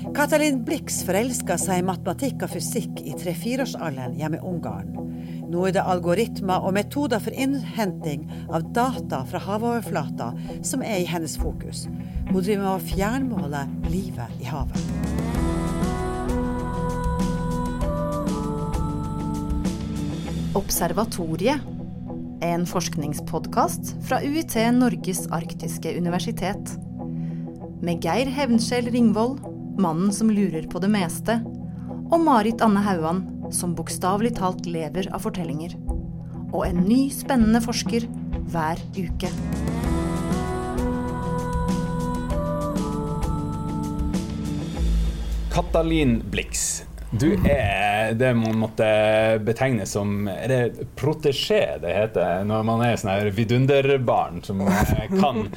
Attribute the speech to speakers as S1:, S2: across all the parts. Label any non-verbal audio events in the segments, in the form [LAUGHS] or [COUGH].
S1: Katalin Blix forelska seg i matematikk og fysikk i tre-fireårsalderen hjemme i Ungarn. Nå er det algoritmer og metoder for innhenting av data fra havoverflata som er i hennes fokus. Hun driver med å fjernmåle livet i havet.
S2: Observatoriet. En forskningspodkast fra UiT Norges arktiske universitet. Med Geir Hevnskjell Ringvold, mannen som lurer på det meste, og Marit Anne Hauan, som bokstavelig talt lever av fortellinger. Og en ny, spennende forsker hver uke.
S3: Katalin Blix. Du er det man måtte betegne som Er det protesjé det heter når man er sånn vidunderbarn som kan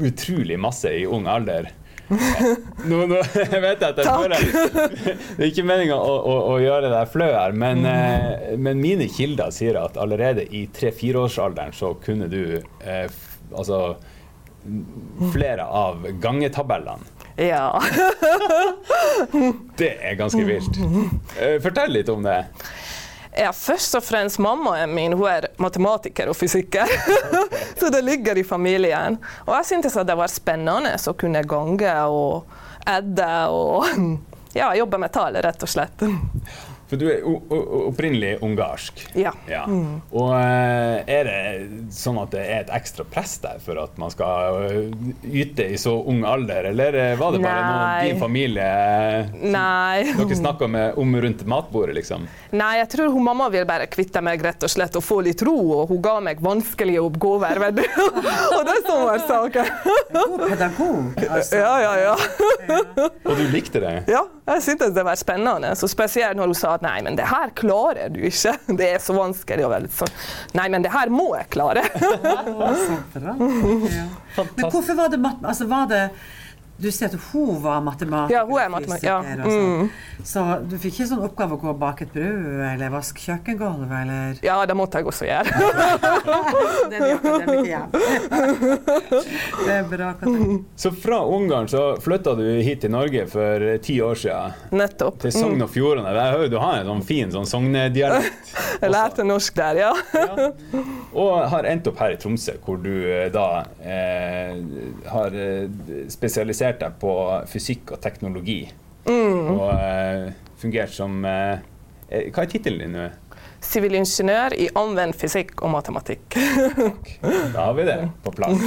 S3: utrolig masse i ung alder? Nå, nå [LAUGHS] jeg vet jeg at jeg føler [LAUGHS] Det er ikke meninga å, å, å, gjøre deg flau her, men, eh, men, mine kilder sier at allerede i tre-fireårsalderen så kunne du eh, altså flere av gangetabellene.
S4: Ja. [LAUGHS]
S3: det er ganske vilt. Eh, fortell litt om det.
S4: Ja, først og fremst mammaen min hun er matematiker og fysiker. [LAUGHS] så det ligger i familien. Og jeg syntes det var spennende å kunne gange og edde og [LAUGHS] ja, jobbe med tall, rett og slett.
S3: For du er opprinnelig ungarsk.
S4: Ja.
S3: ja. Mm. Og eh, er det sånn at det er et ekstra press der for at man skal eh, yte i så ung alder, eller eh, var det bare Nei. noe din familie
S4: Nei.
S3: dere snakka om rundt matbordet, liksom?
S4: Nei, jeg tror hun mamma vil bare kvitte meg rett og slett og få litt ro, og hun ga meg vanskelige oppgaver. [LAUGHS] og det som var saken.
S1: God pedagog, altså.
S4: Ja, ja, ja.
S3: og du likte det?
S4: Ja, jeg syntes det var spennende. Så spesielt når hun sa at nei, men det her klarer du ikke. [LAUGHS] Det er så vanskelig. Og sånn. Nei, men det her må jeg klare. [LAUGHS]
S1: så bra. [LAUGHS] Ja. Men hvorfor var det altså, var det du sier at hun var matematiker?
S4: Ja, hun er matematiker. Ja.
S1: Mm. Så du fikk ikke sånn oppgave å gå og bake et brød eller vaske kjøkkengulvet, eller?
S4: Ja, det måtte jeg også gjøre. [LAUGHS]
S1: Den Det er bra.
S3: Så fra Ungarn så flytta du hit til Norge for ti år siden.
S4: Nettopp.
S3: Til Sogn og Fjordane. Jeg hører du har en sånn fin sånn sognedialekt. [LAUGHS]
S4: Jeg lærte norsk der, ja. ja.
S3: Og har endt opp her i Tromsø, hvor du eh, da eh, har eh, spesialisert deg på fysikk og teknologi. Mm. Og uh, fungert som eh Hva er tittelen din nå?
S4: Sivilingeniør i anvendt fysikk og matematikk.
S3: Da har vi det på plass.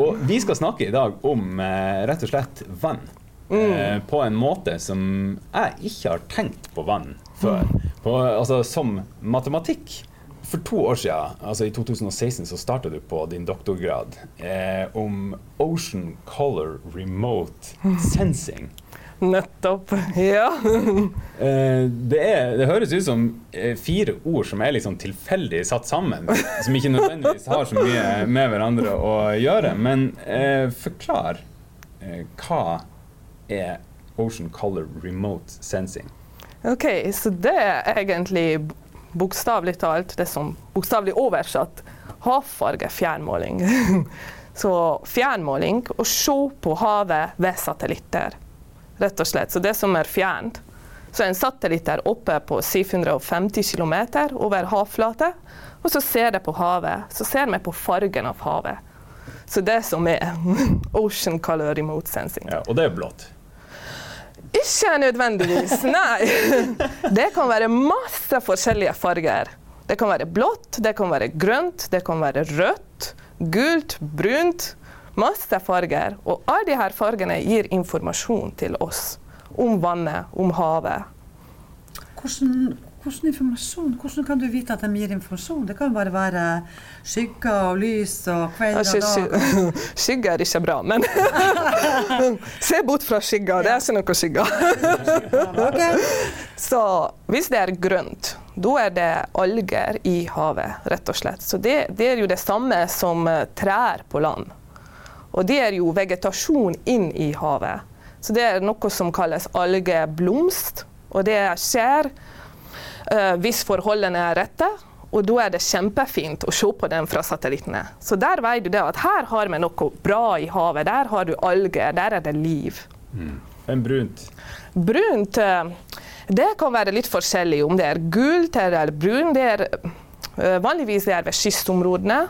S3: Og vi skal snakke i dag om uh, rett og slett vann. Mm. på en måte som jeg ikke har tenkt på vann før. På, altså som matematikk. For to år siden, altså i 2016, så starta du på din doktorgrad eh, om Ocean Color Remote [LAUGHS] Sensing.
S4: Nettopp. [LAUGHS] Ja.
S3: eh, det, er, det, høres ut som eh, fire ord som er liksom tilfeldig satt sammen. Som ikke nødvendigvis har så mye med hverandre å gjøre. Men eh, forklar eh, hva er Ocean Color Remote Sensing?
S4: Ok, så det er egentlig bokstavelig talt det som bokstavelig oversatt havfargefjernmåling. [LAUGHS] så fjernmåling, å se på havet ved satellitter, rett og slett. Så det som er fjernt. Så en satellitt er oppe på 750 km over havflate, og så ser det på havet. Så ser vi på fargen av havet. Så det som er [LAUGHS] ocean color remote sensing.
S3: Ja, og det er blått?
S4: Ikke nødvendigvis, nei. [LAUGHS] Det kan være masse forskjellige farger. Det kan være blått, det kan være grønt, det kan være rødt, gult, brunt. Masse farger. Og alle disse fargene gir informasjon til oss om vannet, om havet.
S1: Hvordan, hvordan informasjon? Hvordan kan du vite at de gir informasjon? Det kan bare være skygger og lys og kveld og dag. [LAUGHS]
S4: Skygge er ikke bra, men [LAUGHS] Se bort fra skygger. Det er ikke noe skygger. [LAUGHS] Så hvis det er grønt, da er det alger i havet, rett og slett. Så det, det er jo det samme som eh, trær på land. Og det er jo vegetasjon inn i havet. Så det er noe som kalles algeblomst, og det skjer uh, hvis forholdene er rette. Og da er det kjempefint å se på den fra satellittene. Så der vet du det at her har vi noe bra i havet. Der har du alger, der er det liv. Mm.
S3: En brunt.
S4: Brunt eh, det kan være litt forskjellig om det er gult eller brunt. Det er eh, vanligvis det er ved kystområdene,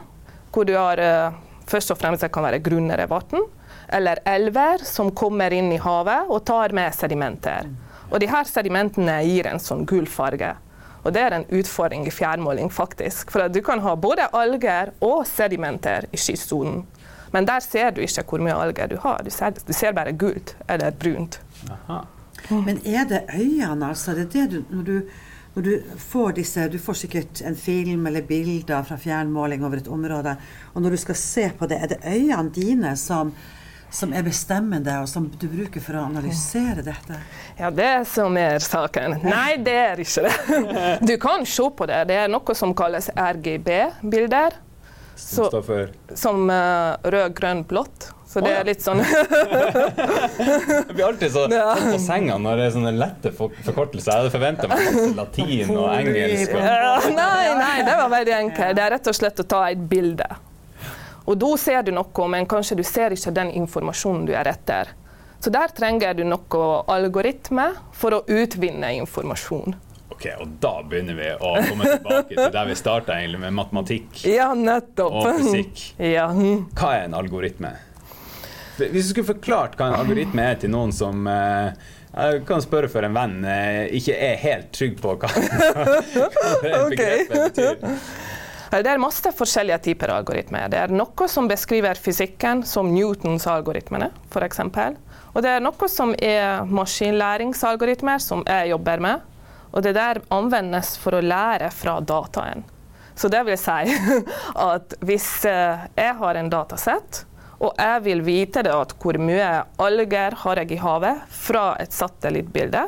S4: hvor du har eh, først og fremst det kan være grunnere vann, eller elver som kommer inn i havet og tar med sedimenter. Og de her sedimentene gir en sånn gul farge. Og det er en utfordring i fjærmåling, faktisk. For du kan ha både alger og sedimenter i kystsonen. Men der ser du ikke hvor mye alger du har. Du ser, du ser bare gult eller brunt.
S3: Aha.
S1: Men er det øynene, altså? Det er det du, når, du, når du får disse Du får sikkert en film eller bilder fra fjernmåling over et område, og når du skal se på det, er det øynene dine som som er bestemmende, og som du bruker for å analysere dette?
S4: Ja, det som er saken. Nei, det er ikke det. Du kan se på det. Det er noe som kalles RGB-bilder.
S3: Som
S4: Som uh, rød, grønn, blått. Så det er litt sånn [LAUGHS]
S3: Jeg blir alltid så
S4: Ja.
S3: på senga når det er sånne lette for forkortelser. Jeg hadde forventa meg latin og engelsk. Og...
S4: Ja, Nei, nei, det var veldig enkelt. Det er rett og slett å ta et bilde. Og da ser du noe, men kanskje du ser ikke den informasjonen du er etter. Så der trenger du noe algoritme for å utvinne informasjon.
S3: Ok, og da begynner vi å komme tilbake til der vi starta, med matematikk [LAUGHS]
S4: Ja, nettopp.
S3: og fysikk. [LAUGHS]
S4: Ja.
S3: Hva er en algoritme? Hvis du skulle forklart hva en algoritme er til noen som eh, jeg kan spørre for en venn eh, ikke er helt trygg på hva, [LAUGHS] hva det begrepet betyr.
S4: Det er masse forskjellige typer algoritmer. Det er noe som beskriver fysikken, som Newtons algoritmene, f.eks. Og det er noe som er maskinlæringsalgoritmer, som jeg jobber med. Og det der anvendes for å lære fra dataen. Så det vil si [LAUGHS] at hvis eh, jeg har en datasett, og jeg vil vite hvor mye alger har jeg i havet fra et satellittbilde,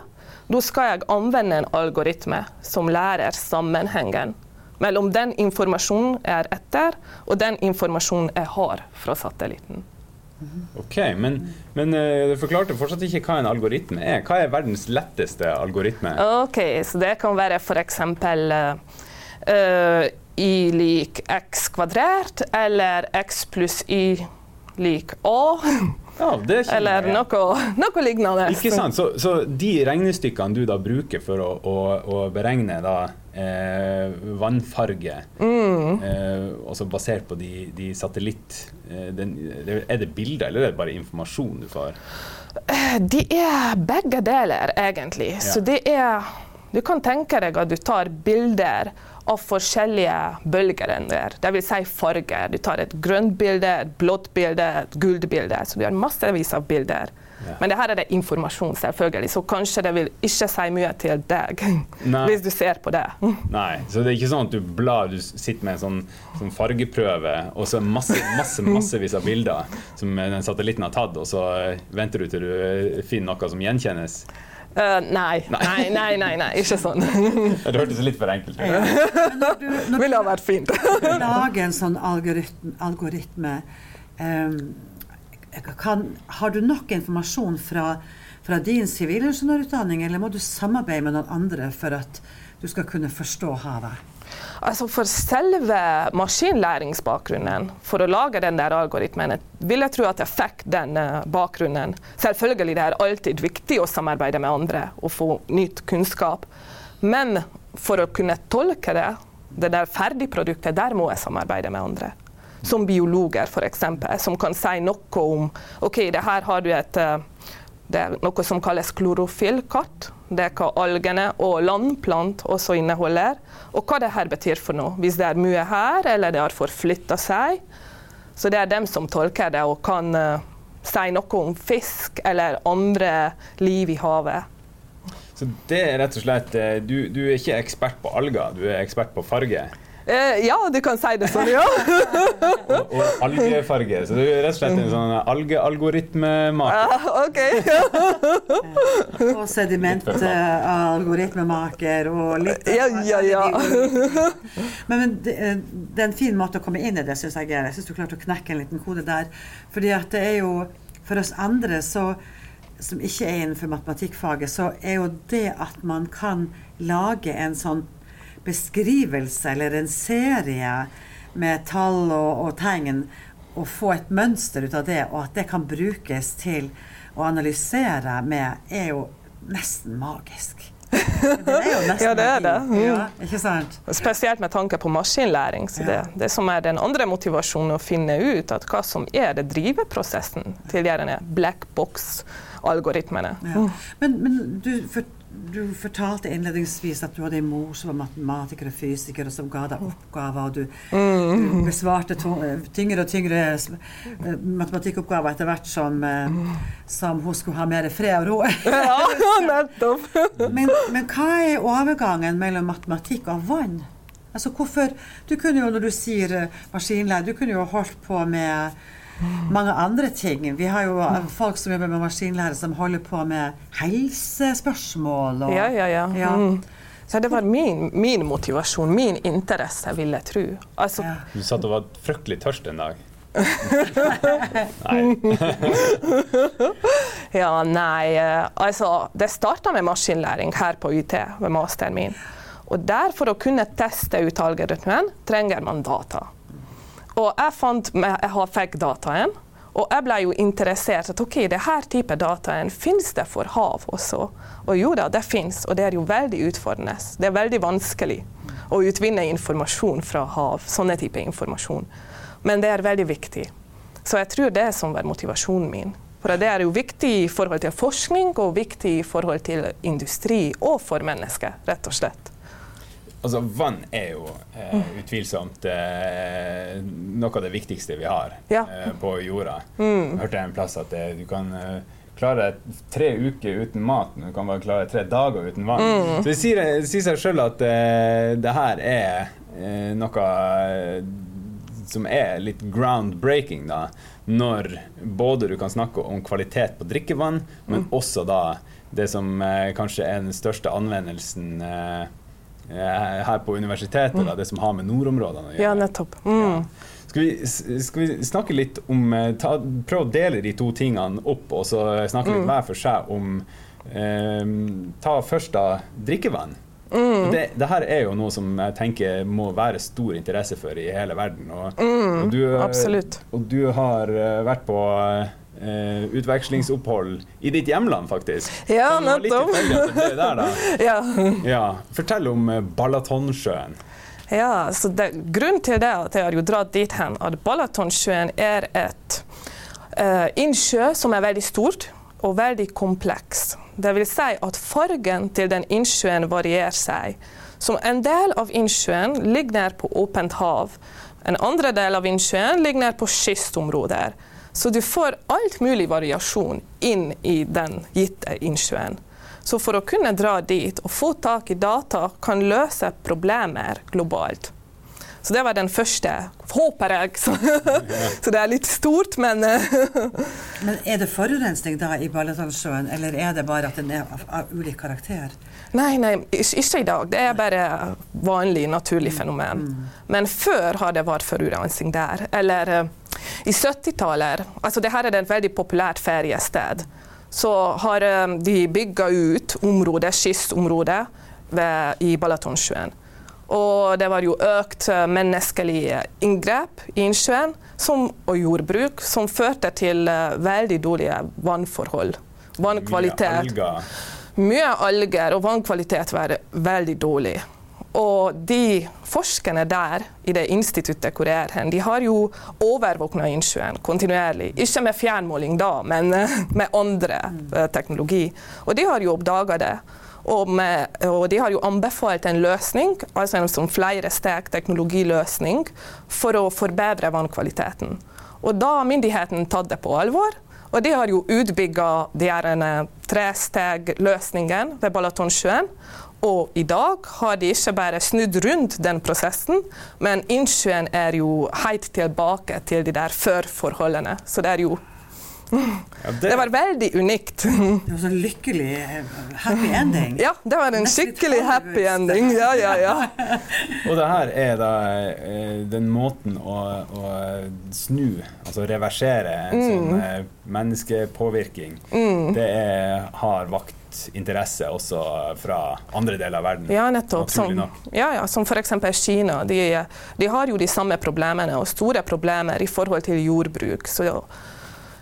S4: da skal jeg anvende en algoritme som lærer sammenhengen mellom den informasjonen jeg er etter, og den informasjonen jeg har fra satellitten.
S3: Ok, Men, men uh, du forklarte fortsatt ikke hva en algoritme er. Hva er verdens letteste algoritme?
S4: Ok, så det kan være f.eks. Uh, y lik x kvadrert, eller x pluss y lik a,
S3: Ja, det
S4: eller noe, noe lignende.
S3: Ikke sant? Så, så de regnestykkene du da bruker for å, å, å beregne da, eh, vannfarge,
S4: Mm.
S3: eh, basert på de, de satellitt... Eh, den, er det bilder, eller er det bare informasjon du får?
S4: De er begge deler, egentlig. Så det er Du kan tenke deg at du tar bilder av forskjellige bølger. Det dvs. Si farger. Du tar et grønt bilde, et blått bilde, et gult bilde. Så du har massevis av bilder.
S3: Ja.
S4: Men det her er det informasjon, selvfølgelig, så kanskje det vil ikke si mye til deg [LAUGHS]
S3: Nei.
S4: hvis du ser på det. [LAUGHS]
S3: Nei, så det er ikke sånn at du blar, du sitter med en sånn, sånn fargeprøve, og så masse, masse, massevis av bilder som den satellitten har tatt, og så eh, venter du til du eh, finner noe som gjenkjennes.
S4: Uh, nei. nei, nei, nei, nei, ikke sånn. [LAUGHS]
S3: Det hørtes litt for enkelt ut.
S1: Når du, når
S4: Ville ha vært fint.
S1: du lager en sånn algoritme, algoritme em, kan, Har du nok informasjon fra, fra din sivilingeniørutdanning, eller må du samarbeide med noen andre for at du skal kunne forstå havet?
S4: Altså For selve maskinlæringsbakgrunnen, for å lage den der algoritmen, vil jeg tro at jeg fikk den eh, bakgrunnen. Selvfølgelig det er alltid viktig å samarbeide med andre og få nytt kunnskap. Men for å kunne tolke det, det der ferdigproduktet, der må jeg samarbeide med andre. Som biologer, f.eks., som kan si noe om OK, det her har du et eh, det er noe som kalles klorofyllkart. Det er hva algene og landplant også inneholder. Og hva det her betyr for noe. Hvis det er mye her, eller det har forflytta seg. Så det er dem som tolker det og kan uh, si noe om fisk eller andre liv i havet.
S3: Så det er rett og slett eh, Du, du er ikke ekspert på alger, du er ekspert på farge.
S4: Eh, ja, du kan si det sånn, ja. [LAUGHS]
S3: Og, og algefarge. Så du er rett og slett en sånn algealgoritmemaker.
S4: Ah, OK. [LAUGHS]
S1: Og sedimentalgoritmemaker og litt
S4: Ja, ja, ja.
S1: Men, men det, eh, det er en fin måte å komme inn i det, syns jeg. Jeg syns du klarte å knekke en liten kode der. Fordi at det er jo For oss andre så, som ikke er innenfor matematikkfaget, så er jo det at man kan lage en sånn beskrivelse eller en serie med tall og, og tegn, og få et mønster ut av det, og at det kan brukes til å analysere med, er jo nesten magisk. Det er jo nesten [LAUGHS]
S4: Ja, det er det.
S1: Mm. Ja, ikke sant?
S4: Spesielt med tanke på maskinlæring. Så det, det som er den andre motivasjonen, å finne ut at hva som er det driveprosessen til gjerne black box-algoritmene.
S1: Ja. Men, men du, for, du fortalte innledningsvis at du hadde en mor som var matematiker og fysiker, og som ga deg oppgaver, og du, du besvarte tyngre og tyngre eh, matematikkoppgaver etter hvert som, eh, som hun skulle ha mer fred og ro. [LAUGHS]
S4: Ja, nettopp! [LAUGHS]
S1: Men, men hva er overgangen mellom matematikk og vann? Altså hvorfor, du kunne jo, Når du sier eh, du kunne jo holdt på med mange andre ting. Vi har jo eh, folk som jobber med maskinlære, som holder på med helsespørsmål. Og,
S4: Ja, ja, ja.
S1: Ja.
S4: Mm. Så det var min, min motivasjon, min interesse, vil jeg tro. Altså,
S1: Ja.
S3: Du satt og var fryktelig tørst en dag. Nei. [LAUGHS]
S4: Ja, nei, eh, altså Det starta med maskinlæring her på UT ved masteren min. Og der, for å kunne teste ut algoritmen, trenger man data. Og jeg, fant, jeg fikk dataen, og jeg ble jo interessert. at ok, det her type dataen finnes det for hav også. Og jo da, det finnes, og det er jo veldig utfordrende. Det er veldig vanskelig å utvinne informasjon fra hav, sånne type informasjon. Men det er veldig viktig. Så jeg tror det er som var motivasjonen min. For det er jo viktig i forhold til forskning og viktig i forhold til industri og for mennesker, rett og slett.
S3: Altså, vann er jo eh, utvilsomt eh, noe av det viktigste vi har
S4: Ja.
S3: eh, på jorda. Jeg hørte en plass at det, du kan eh, klare tre uker uten mat, men du kan bare klare tre dager uten vann. Så det sier, det sier seg sjøl at eh, det her er eh, noe eh, som er litt groundbreaking, da. Når både du kan snakke om kvalitet på drikkevann, men også da det som eh, kanskje er den største anvendelsen eh, eh, her på universitetet, da, det som har med nordområdene å gjøre.
S4: Ja, nettopp. Mm.
S3: Skal vi, skal vi snakke litt om eh, ta, Prøv å dele de to tingene opp, og så snakke litt hver for seg om eh, Ta først da drikkevann. Mm. Det, det her er jo noe som jeg tenker må være stor interesse for i hele verden. Og, og du, eh. Og du har eh, vært på eh, utvekslingsopphold i ditt hjemland, faktisk.
S4: Ja, nettopp. [LAUGHS] Ja.
S3: Ja. Fortell om eh, Balatonsjøen.
S4: Ja, så det, Grunnen til det at jeg har jo dratt dit hen, at Balatonsjøen er et uh, innsjø som er veldig stort og veldig kompleks. Det vil si at fargen til den innsjøen varierer seg. Som en del av innsjøen ligger nær på åpent hav. En andre del av innsjøen ligger nær på kystområder. Så du får alt mulig variasjon inn i den gitte innsjøen. Så for å kunne dra dit og få tak i data kan løse problemer globalt. Så det var den første, håper jeg. Så, [LAUGHS] så det er litt stort, men eh, [LAUGHS]
S1: Men er det forurensning da i Balatonsjøen, eller er det bare at den er av, av ulik karakter?
S4: Nei, nei, ikke i dag. Det er bare vanlig, naturlig fenomen. Men før har det vært forurensning der. Eller eh, i 70-tallet altså Dette er et veldig populært feriested. Så har eh, de bygga ut området, kystområdet ved- i Balatonsjøen. Og det var jo økt eh, menneskelige inngrep i innsjøen som, og jordbruk, som førte til eh, veldig dårlige vannforhold. Vannkvalitet.
S3: Mye alger.
S4: Mye alger, og vannkvalitet var veldig dårlig. Og de forskerne der i det instituttet hvor jeg er hen, de har jo overvåkna innsjøen kontinuerlig. Ikke med fjernmåling da, men eh, med andre eh, teknologi. Og de har jo oppdaga det. Og, med, og de har jo anbefalt en løsning, altså en sånn flere steg teknologiløsning, for å forbedre vannkvaliteten. Og da har myndigheten tatt det på alvor. Og de har jo utbygga en tresteg-løsningen ved Balatonsjøen. Og i dag har de ikke bare snudd rundt den prosessen, men innsjøen er jo helt tilbake til de der før-forholdene. Så det er jo
S3: Ja, [LAUGHS]
S4: Det var veldig unikt.
S1: Det var så lykkelig eh, happy ending.
S4: Ja, det var en
S1: Nesten
S4: skikkelig happy ending. Ja, ja, ja. [LAUGHS]
S3: Og det her er da eh, den måten å, å snu, altså reversere en
S4: Mm.
S3: sånn menneskepåvirkning, mm. det er, har vakt interesse også fra andre deler av verden.
S4: Ja, nettopp. Som, ja, ja, som f.eks. Kina. De, de har jo de samme problemene, og store problemer i forhold til jordbruk. Så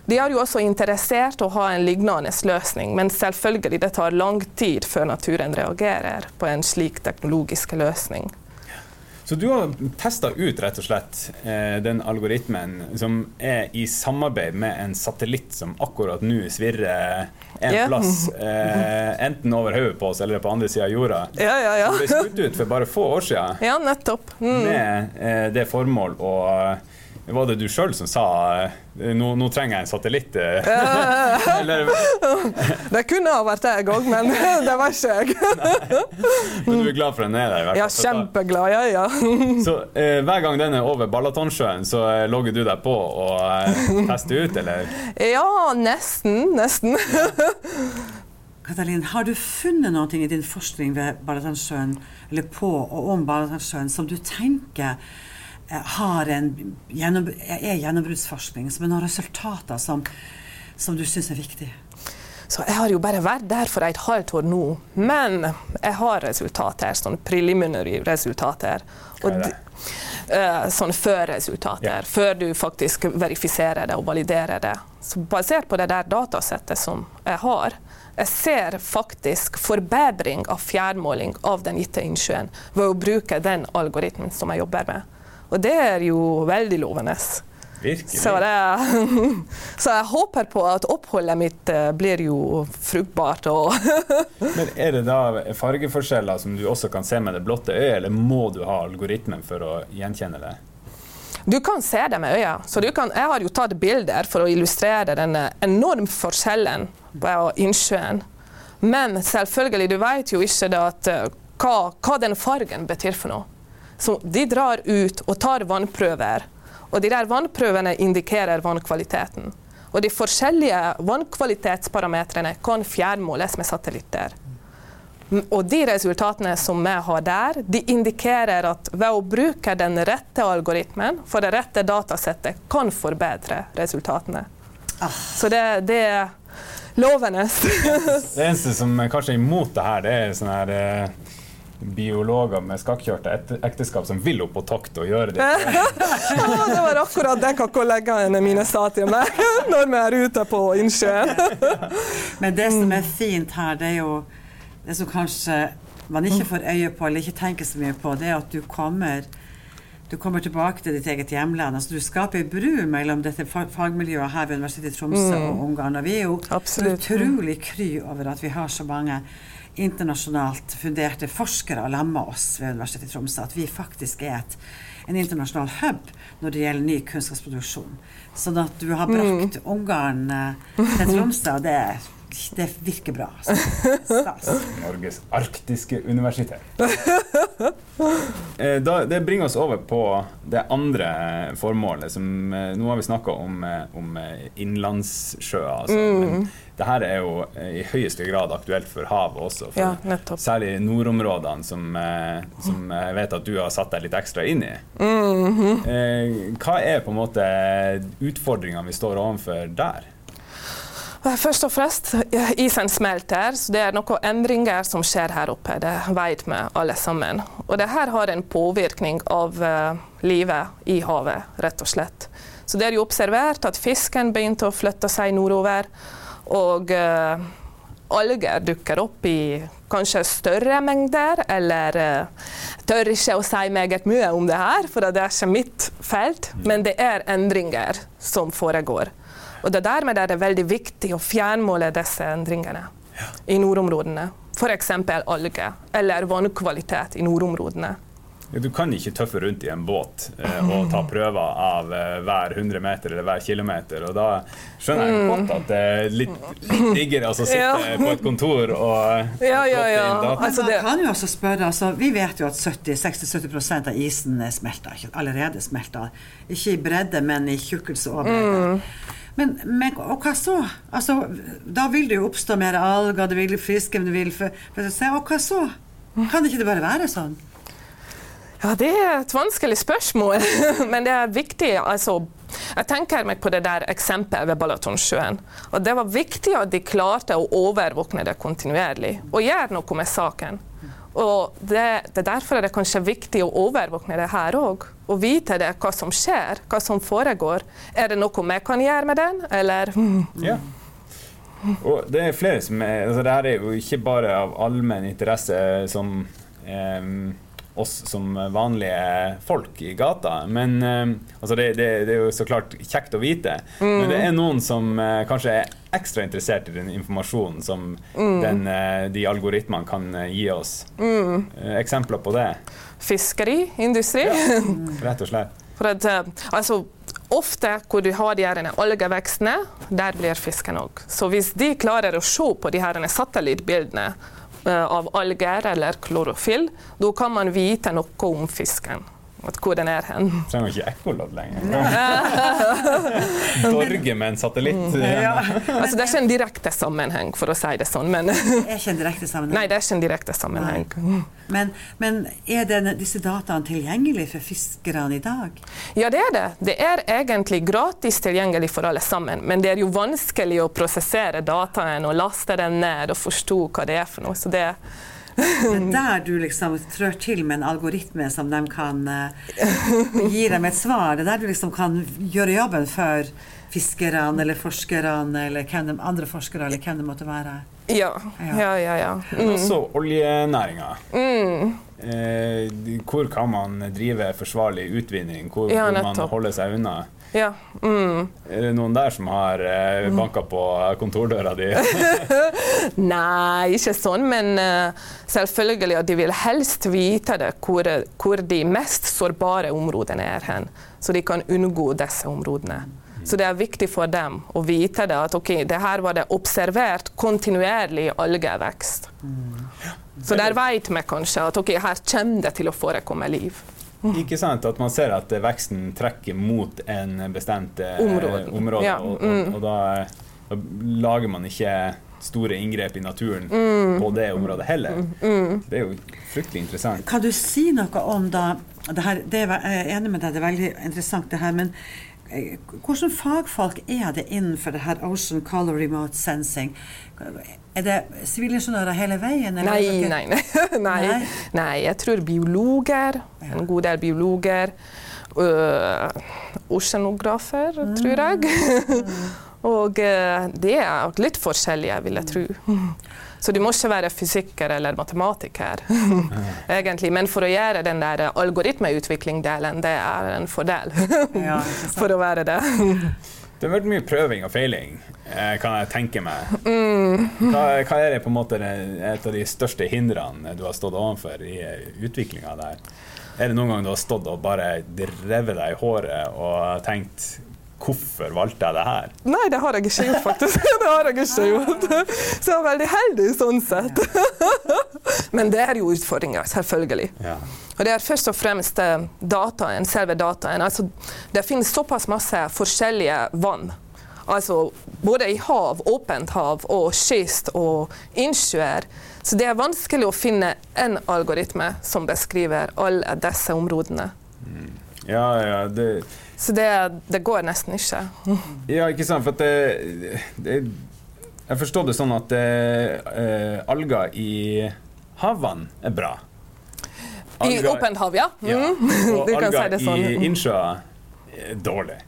S4: De er jo også interessert å ha en lignende løsning, men selvfølgelig det tar lang tid før naturen reagerer på en slik teknologisk løsning.
S3: Så du har testa ut rett og slett eh, den algoritmen som er i samarbeid med en satellitt som akkurat nå svirrer en
S4: Ja.
S3: plass, eh, enten over hodet på oss eller på andre sida av jorda.
S4: Ja, ja, ja.
S3: Som ble skutt ut for bare få år siden
S4: Ja, nettopp. Mm.
S3: med eh, det formål å var det du sjøl som sa eh, nå, nå trenger jeg en satellitt? eh?» [LAUGHS] Eller
S4: Det kunne ha vært jeg òg, men [LAUGHS] det var ikke jeg.
S3: men du er glad for den er der?
S4: Ja, kjempeglad. Ja, ja.
S3: Så eh, hver gang den er over Balatonsjøen, så eh, logger du deg på og eh, tester ut, eller?
S4: Ja, nesten. Nesten.
S1: Katalin, har du funnet noe i din forskning ved Balatonssjøen, eller på og om Ballatonsjøen som du tenker har en gjennom, er gjennombruddsforskning, som er noen resultater som, som du syns er viktig?
S4: Så jeg har jo bare vært der for et halvt år nå, men jeg har resultater, sånn preliminary resultater.
S3: Er
S4: de- eh, sånn før-resultater,
S3: Ja.
S4: før du faktisk verifiserer det og validerer det. Så basert på det der datasettet som jeg har, jeg ser faktisk forbedring av fjernmåling av den gitte innsjøen ved å bruke den algoritmen som jeg jobber med. Og det er jo veldig lovende.
S3: Virkelig.
S4: Så, det, [LAUGHS] så jeg håper på at oppholdet mitt eh, blir jo fruktbart. [LAUGHS]
S3: Men er det da fargeforskjeller som du også kan se med det blotte øyet, eller må du ha algoritmen for å gjenkjenne det?
S4: du kan se det med øya. Så du kan, jeg har jo tatt bilder for å illustrere den enorme forskjellen på innsjøen. Men selvfølgelig, du vet jo ikke at, eh, hva, hva den fargen betyr for noe. Så de drar ut og tar vannprøver. Og de der vannprøvene indikerer vannkvaliteten. Og de forskjellige vannkvalitetsparametrene kan fjernmåles med satellitter. Og de resultatene som vi har der, de indikerer at ved å bruke den rette algoritmen for det rette datasettet, kan forbedre resultatene. Så det, det er lovende. [LAUGHS]
S3: Det eneste som er kanskje er imot det her, det er sånn her eh, biologer med skakkjørte ekteskap som vil opp på tokt og gjøre det. [LAUGHS]
S4: Ja, det var akkurat det kollegaene mine sa til meg [LAUGHS] når vi er ute på innsjøen. [LAUGHS]
S1: Men det som er fint her, det er jo det som kanskje man ikke får øye på eller ikke tenker så mye på, det er at du kommer du kommer tilbake til ditt eget hjemland. altså Du skaper ei bru mellom dette fagmiljøet her ved Universitetet i Tromsø og Ungarn. Og vi er jo
S4: Absolutt.
S1: utrolig kry over at vi har så mange internasjonalt funderte forskere sammen med oss ved Universitetet i Tromsø. At vi faktisk er et, en internasjonal hub når det gjelder ny kunnskapsproduksjon. Sånn at du har brakt Ungarn eh, til Tromsø, og det, det virker bra. Altså. Stas.
S3: Norges arktiske universitet. Eh, Da, det bringer oss over på det andre formålet. Som, eh, nå har vi snakka om, eh, om innlandssjøer. Altså. Mm. det her er jo i høyeste grad aktuelt for havet også. For
S4: Ja.
S3: Særlig nordområdene, som, som jeg vet at du har satt deg litt ekstra inn i.
S4: Mm
S3: -hmm. Hva er på en måte utfordringene vi står overfor der?
S4: Først og fremst, [LAUGHS] isen smelter, så det er noen endringer som skjer her oppe. Det vet vi alle sammen. Og det her har en påvirkning av eh, livet i havet, rett og slett. Så det er jo observert at fisken begynte å flytte seg nordover, og uh, alger dukker opp i kanskje større mengder, eller uh, tør ikke å si meget mye om det her, for det er ikke mitt felt, men det er endringer som foregår. Og det dermed er det veldig viktig å fjernmåle disse endringene i nordområdene. F.eks. alger eller vannkvalitet i nordområdene.
S3: Du kan ikke tøffe rundt i en båt eh, og ta prøver av eh, hver 100 meter eller hver kilometer. Og da skjønner jeg godt at det er litt, litt diggere å sitte
S4: Ja.
S3: på et kontor og
S4: Ja, ja, ja.
S1: Men
S4: Altså, det-
S1: kan jo også spørre, altså, Vi vet jo at 60-70% av isen er smelta, ikke allerede smelta. Ikke i bredde, men i tjukkelse og bredde. Men, men og hva så? Altså, da vil det jo oppstå mer alger, det vil jo friske, men det vil for, for se, Og hva så? Kan ikke det bare være sånn?
S4: Ja, Det er et vanskelig spørsmål, [LAUGHS] men det er viktig. Altså, Jeg tenker meg på det der eksempelet ved Balatonsjøen. Det var viktig at de klarte å overvåkne det kontinuerlig og gjøre noe med saken. Og det, det Derfor er det kanskje viktig å overvåkne det her òg. Og vite det, hva som skjer, hva som foregår. Er det noe vi kan gjøre med den, eller
S3: Ja. Og det er flere som er altså det her er jo ikke bare av allmenn interesse som eh, oss som vanlige folk i gata. Men eh, altså det, det, det, er jo så klart kjekt å vite. Mm. Men det er noen som eh, kanskje er ekstra interessert i den informasjonen som mm. den, eh, de algoritmene kan gi oss. Mm. Eksempler på det?
S4: Fiskeriindustri.
S3: Ja, [LAUGHS] rett og slett.
S4: For at, altså, ofte hvor du har de her algevekstene, der blir fisken òg. Så hvis de klarer å se på de her satellittbildene uh, av alger eller klorofyll, da kan man vite noe om fisken hvor den er hen.
S3: Trenger ikke ekkolodd lenger. Dorge [LAUGHS] med en satellitt.
S4: Ja. Altså, det er ikke en direkte sammenheng, for å si det sånn. Men
S1: det er ikke en direkte sammenheng?
S4: Nei, det er ikke en direkte sammenheng.
S1: Men, men, er den, disse dataene tilgjengelige for fiskerne i dag?
S4: Ja, det er det. Det er egentlig gratis tilgjengelig for alle sammen. Men det er jo vanskelig å prosessere dataen og laste den ned og forstå hva det er for noe. Så det
S1: det er der du liksom trør til med en algoritme som de kan uh, gi dem et svar. Det er der du liksom kan gjøre jobben for fiskerne eller forskerne eller hvem de, andre forskere eller hvem det måtte være.
S4: Ja. Ja, ja, ja.
S3: Mm. Også oljenæringa. Mm. Eh, hvor kan man drive forsvarlig utvinning? Hvor, ja, man holde seg unna?
S4: Ja. Mm.
S3: Er det noen der som har eh, banka på kontordøra di? [LAUGHS]
S4: Nei, ikke sånn, men uh, selvfølgelig at de vil helst vite det, hvor, hvor, de mest sårbare områdene er hen, så de kan unngå disse områdene. Så det er viktig for dem å vite det, at okay, det her var det observert kontinuerlig algevekst. Mm. Så der vet vi kanskje at okay, her kommer det til å forekomme liv.
S3: Ikke sant? At man ser at veksten trekker mot en bestemt eh, område, område ja. og, og, og da, da, lager man ikke store inngrep i naturen mm. på det området heller. Mm. mm. Det er jo fryktelig interessant.
S1: Kan du si noe om da det her, det er, Jeg er enig med deg, det er veldig interessant det her. men hvordan fagfolk er det innenfor det her Ocean Color Remote Sensing? Er det sivilingeniører hele veien?
S4: Nei, [LAUGHS] nei, nei, nei, Jeg tror biologer, en god del biologer. Uh, oceanografer, mm. tror jeg. Og uh, det er litt forskjellige, vil jeg tro. [LAUGHS] Så du må ikke være fysiker eller matematiker, [LAUGHS] egentlig. Men for å gjøre den der algoritmeutvikling-delen, det er en fordel [LAUGHS] for å være det.
S3: Det har vært mye prøving og feiling, eh, kan jeg tenke meg. Mm. Hva, hva, er det på en måte et av de største hindrene du har stått overfor i utviklinga der? Er det noen gang du har stått og bare revet deg i håret og tenkt Hvorfor valgte jeg det her?
S4: Nei, det har jeg ikke gjort, faktisk. [LAUGHS] det har jeg ikke gjort. Så jeg er veldig heldig sånn sett. [LAUGHS] Men det er jo utfordringer, selvfølgelig. Ja. Og det er først og fremst eh, dataen, selve dataen. Altså, det finnes såpass masse forskjellige vann. Altså både i hav, åpent hav, og kyst og innsjøer. Så det er vanskelig å finne en algoritme som beskriver alle disse områdene.
S3: Mm. Ja, ja, det...
S4: Så det, det, går nesten ikke. [LAUGHS]
S3: ja, ikke sant. For det, det, Jeg forstår det sånn at eh, alger i havvann er bra.
S4: I åpent hav, ja. Mm.
S3: ja. Og [LAUGHS] alger si sånn. i innsjøer dårlig.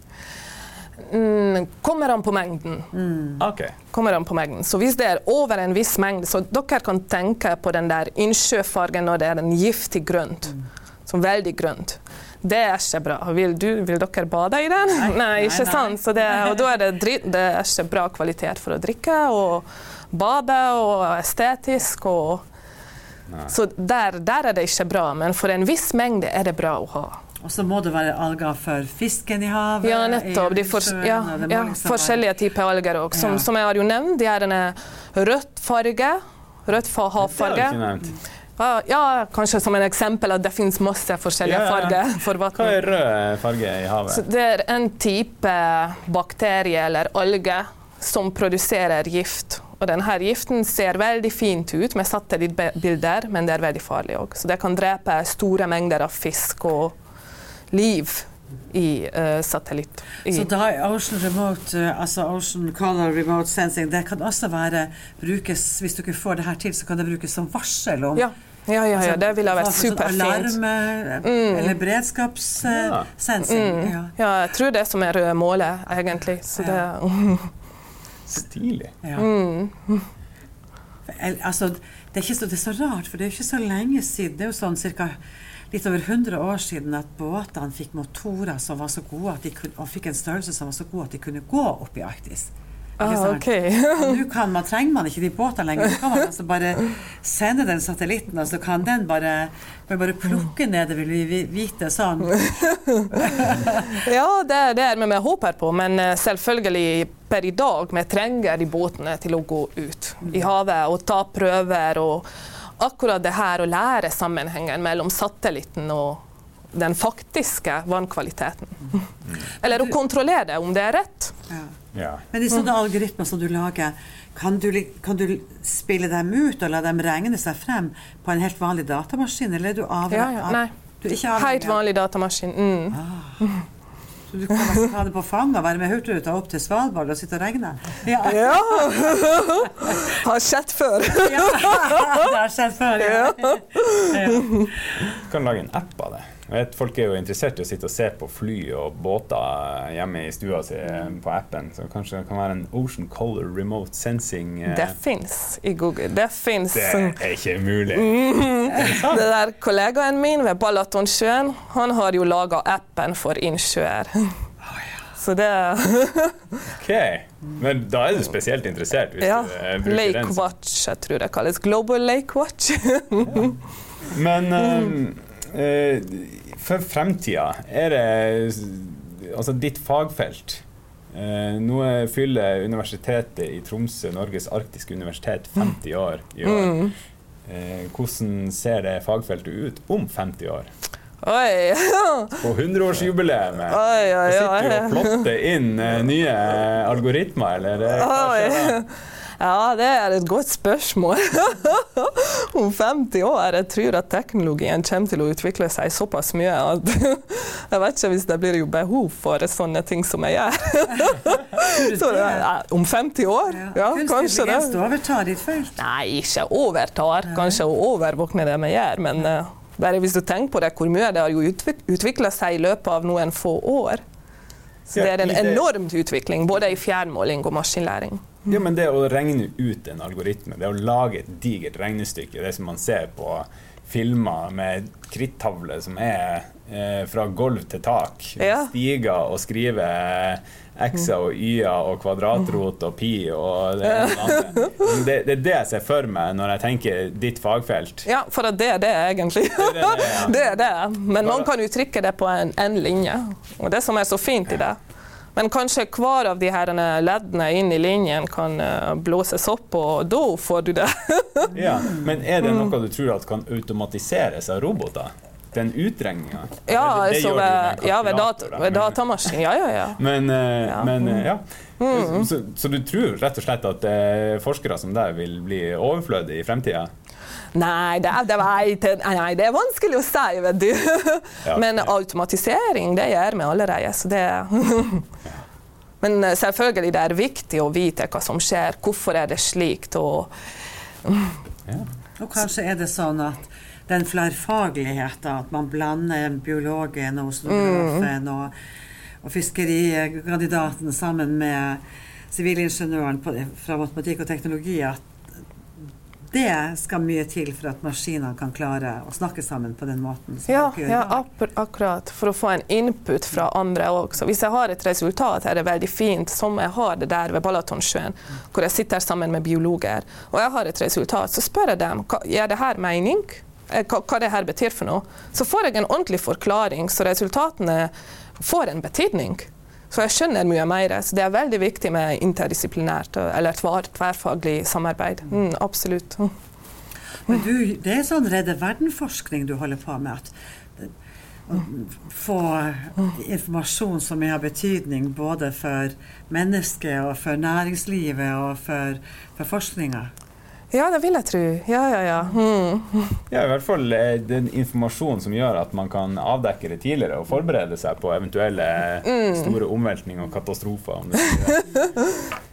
S4: Mm, kommer an på mengden.
S3: Mm. Okay.
S4: Kommer an på mengden. Så hvis det er over en viss mengde, så dere kan tenke på den der innsjøfargen når det er en giftig grønt. Mm. Som veldig grønt. Det er ikke bra. Vil, du, vil dere bade i den? Nei, nei ikke nei, sant? Det, og da er det, dritt, det er ikke bra kvalitet for å drikke og bade og estetisk. og så der, der, er det ikke bra, men for en viss mengde er det bra å ha.
S1: Og så må det være alger for fisken i havet?
S4: Ja, nettopp. De for, ja, ja, forskjellige typer alger òg. Som, ja. som, jeg har jo nevnt, de er en rødt farge. Rødt havfarge. Ja, kanskje som en eksempel at det finnes masse forskjellige ja, farger for vann.
S3: Hva er rød farge i havet?
S4: Så det er en type bakterie eller alge som produserer gift. Og denne giften ser veldig fint ut med men det er veldig farlig òg. Så det kan drepe store mengder av fisk og liv i uh, satellitt. I,
S1: Så da er Ocean Remote, uh, altså Ocean Color Remote Sensing, det kan også være brukes Hvis dere får det her til, så kan det brukes som varsel om
S4: ja. Ja, ja, ja, det ville vært
S1: altså, sånn
S4: superfint.
S1: Alarm eh, eller beredskapssensing.
S3: Ja.
S1: ja.
S4: Ja, jeg tror det som er målet, egentlig. Så det,
S3: Stilig.
S1: Ja. El- Altså, det, er ikke så, det er så rart, for det er jo ikke så lenge siden. Det er jo sånn cirka litt over 100 år siden at båtene fikk motorer som var så gode at de kunne, og fikk en størrelse som var så god at de kunne gå opp i Arktis.
S4: Ah,
S1: okay. Nå kan man, trenger man ikke de båtene lenger. Nå kan man altså bare sende den satellitten, og så kan den bare, bare, plukke ned det, vil vi vite. Sånn. [LAUGHS]
S4: Ja, det er det vi håper på, men eh, selvfølgelig per i dag vi trenger de båtene til å gå ut i havet og ta prøver. og Akkurat det her å lære sammenhengen mellom satellitten og den faktiske vannkvaliteten. Eller å kontrollere det, om det er rett.
S1: Ja.
S3: Ja.
S1: Men i sånne algoritmer som du lager, kan du, kan du spille dem ut og la dem regne seg frem på en helt vanlig datamaskin, eller er du avhengig
S4: Ja, ja, nei.
S1: Du er ikke avhengig
S4: Helt vanlig datamaskin. Mm.
S1: Så du kan altså ta det på fanget og være med Hurtigruta opp til Svalbard og sitte og regne? Ja,
S4: Ja! [LAUGHS] Har sett før. [LAUGHS]
S1: ja. det har skjedd før. Ja. Ja.
S3: Du kan lage en app av det. Vet, folk er jo interessert i å sitte og se på fly og båter hjemme i stua si på appen. Så kanskje det kan være en Ocean Color Remote Sensing eh,
S4: Det fins i Google. Det fins.
S3: Det er ikke mulig. [LAUGHS]
S4: Det der kollegaen min ved Balatonsjøen, han har jo laga appen for innsjøer. [LAUGHS] Så det [LAUGHS]
S3: Ok, Men da er du spesielt interessert hvis
S4: Ja.
S3: du eh, bruker
S4: Lake
S3: den. Lakewatch,
S4: Watch, jeg tror det kalles. Global Lake Watch.
S3: Men eh, eh, for fremtida, er det altså ditt fagfelt eh, Nå fyller Universitetet i Tromsø, Norges arktiske universitet, 50 år i år.
S4: Mm.
S3: Eh, hvordan ser det fagfeltet ut om 50 år?
S4: Oi! [LAUGHS]
S3: På 100-årsjubileet?
S4: Oi, oi,
S3: Sitter du og plotter inn eh, nye algoritmer, eller? eh, hva skjer da?
S4: Ja, det er et godt spørsmål. [LAUGHS] Om 50 år jeg tror at teknologien kommer til å utvikle seg såpass mye at [LAUGHS] jeg vet ikke hvis det blir jo behov for sånne ting som jeg gjør. [LAUGHS] Så, ja, om 50 år? Ja,
S1: Kunstig
S4: kanskje det.
S1: intelligens overtar ditt felt.
S4: Nei, ikke overtar. Kanskje å overvåkne det vi gjør, men eh, bare hvis du tenker på det, hvor mye det har jo utvikla seg i løpet av noen få år. Så det er en
S3: det-
S4: enormt utvikling, både i fjernmåling og maskinlæring.
S3: Ja, men det å regne ut en algoritme, det å lage et digert regnestykke, det som man ser på filmer med krittavle som er eh, fra gulv til tak,
S4: Ja.
S3: stiger og skriver x-er og y-er og kvadratrot og pi og det andre. [LAUGHS] det, det er det jeg ser for meg når jeg tenker ditt fagfelt.
S4: Ja, for det er det egentlig.
S3: Det er det, ja. [LAUGHS]
S4: Det er det. Men noen kan uttrykke det på en, en linje. Og det som er så fint i det. Men kanskje hver av de her leddene inn i linjen kan eh, blåses opp, og da får du det. [LAUGHS]
S3: Ja, men er det noe du tror at kan automatiseres av roboter? Den utregninga?
S4: Ja,
S3: det,
S4: ved, ja, ved, dat ved datamaskin. Ja, ja, [LAUGHS] ja.
S3: Men, eh,
S4: Ja. Mm.
S3: men eh, ja. Så, så du tror rett og slett at forskere som deg vil bli overflødige i fremtida?
S4: Nei det, er, det vet nei, det er vanskelig å si, vet du. [LAUGHS]
S3: Ja,
S4: Men automatisering, det gjør vi allerede. Så det [LAUGHS] Men eh, selvfølgelig det er viktig å vite hva som skjer, hvorfor er det slik. Og
S1: Og kanskje er det sånn at den flerfagligheten, at man blander biologen og oceanografen og, og fiskerikandidaten sammen med sivilingeniøren fra matematikk og teknologi, at det skal mye til for at maskinene kan klare å snakke sammen på den måten. som
S4: ja, ja akkurat. For å få en input fra andre også. Hvis jeg har et resultat, er det veldig fint, som jeg har det der ved Balatonsjøen, hvor jeg sitter sammen med biologer, og jeg har et resultat, så spør jeg dem gir det her mening? Eh, Hva, hva det her betyr for noe? Så får jeg en ordentlig forklaring, så resultatene får en betydning. Så jeg skjønner mye mer. Så det er veldig viktig med interdisiplinært eller tver, tverrfaglig samarbeid. Mm, absolutt. [LAUGHS]
S1: Men du, det er sånn redde verden-forskning du holder på med. at å få informasjon som har betydning både for mennesket og for næringslivet og for, for forskninga.
S4: Ja, det vil jeg tro. Ja, ja, ja. Mm.
S3: Ja, i hvert fall eh, den informasjonen som gjør at man kan avdekke det tidligere og forberede seg på eventuelle
S4: Mm.
S3: store omveltninger og katastrofer. [LAUGHS]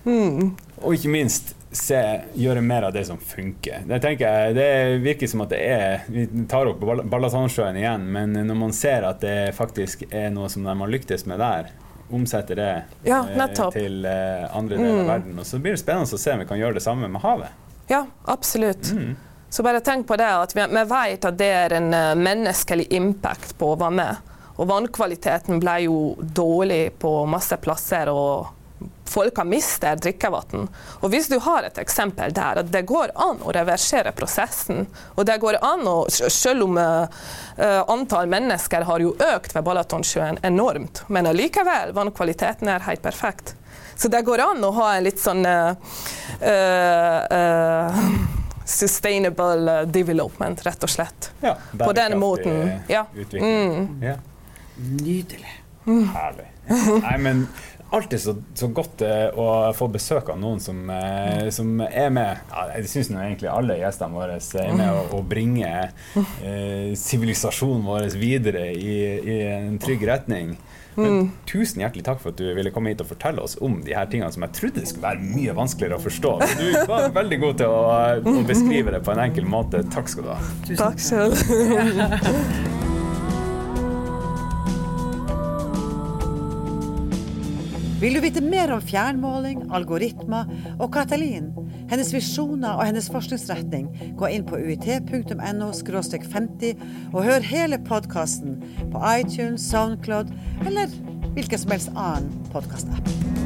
S4: Mm.
S3: Og ikke minst se, gjøre mer av det som funker. Det jeg, det virker som at det er Vi tar opp Ballasandsjøen Ballatandsjøen igjen, men når man ser at det faktisk er noe som de har lyktes med der, omsetter det
S4: Ja,
S3: eh, til eh, andre deler av
S4: Mm.
S3: verden. Og så blir det spennende å se om vi kan gjøre det samme med havet.
S4: Ja, absolutt.
S3: Mm.
S4: Så bare tenk på det at vi, vi vet at det er en eh, menneskelig impact på å være med. Og vannkvaliteten ble jo dårlig på masse plasser, og folk har mistet drikkevann. Og hvis du har et eksempel der at det går an å reversere prosessen, og det går an å Selv om uh, antall mennesker har jo økt ved Balatonsjøen enormt, men allikevel, vannkvaliteten er helt perfekt. Så det går an å ha en litt sånn uh, eh, eh, Sustainable eh, development, rett og slett.
S3: Ja,
S4: På den måten. Ja. Mm.
S3: Ja.
S1: Nydelig.
S3: Herlig. Nei, men alltid så, så godt eh, å få besøk av noen som, eh, som er med ja, Jeg syns egentlig alle gjestene våre er med å, å bringe eh, sivilisasjonen vår videre i, i en trygg retning. Men tusen hjertelig takk for at du ville komme hit og fortelle oss om de her tingene som jeg trodde skulle være mye vanskeligere å forstå. Men du var veldig god til å, å beskrive det på en enkel måte. Takk skal du ha.
S4: Takk sjøl. [LAUGHS]
S1: Vil du vite mer om fjernmåling, algoritmer og Katalin, hennes visjoner og hennes forskningsretning, gå inn på uit.no 50 og hør hele podkasten på iTunes, Soundcloud eller hvilken som helst annen podkastapp.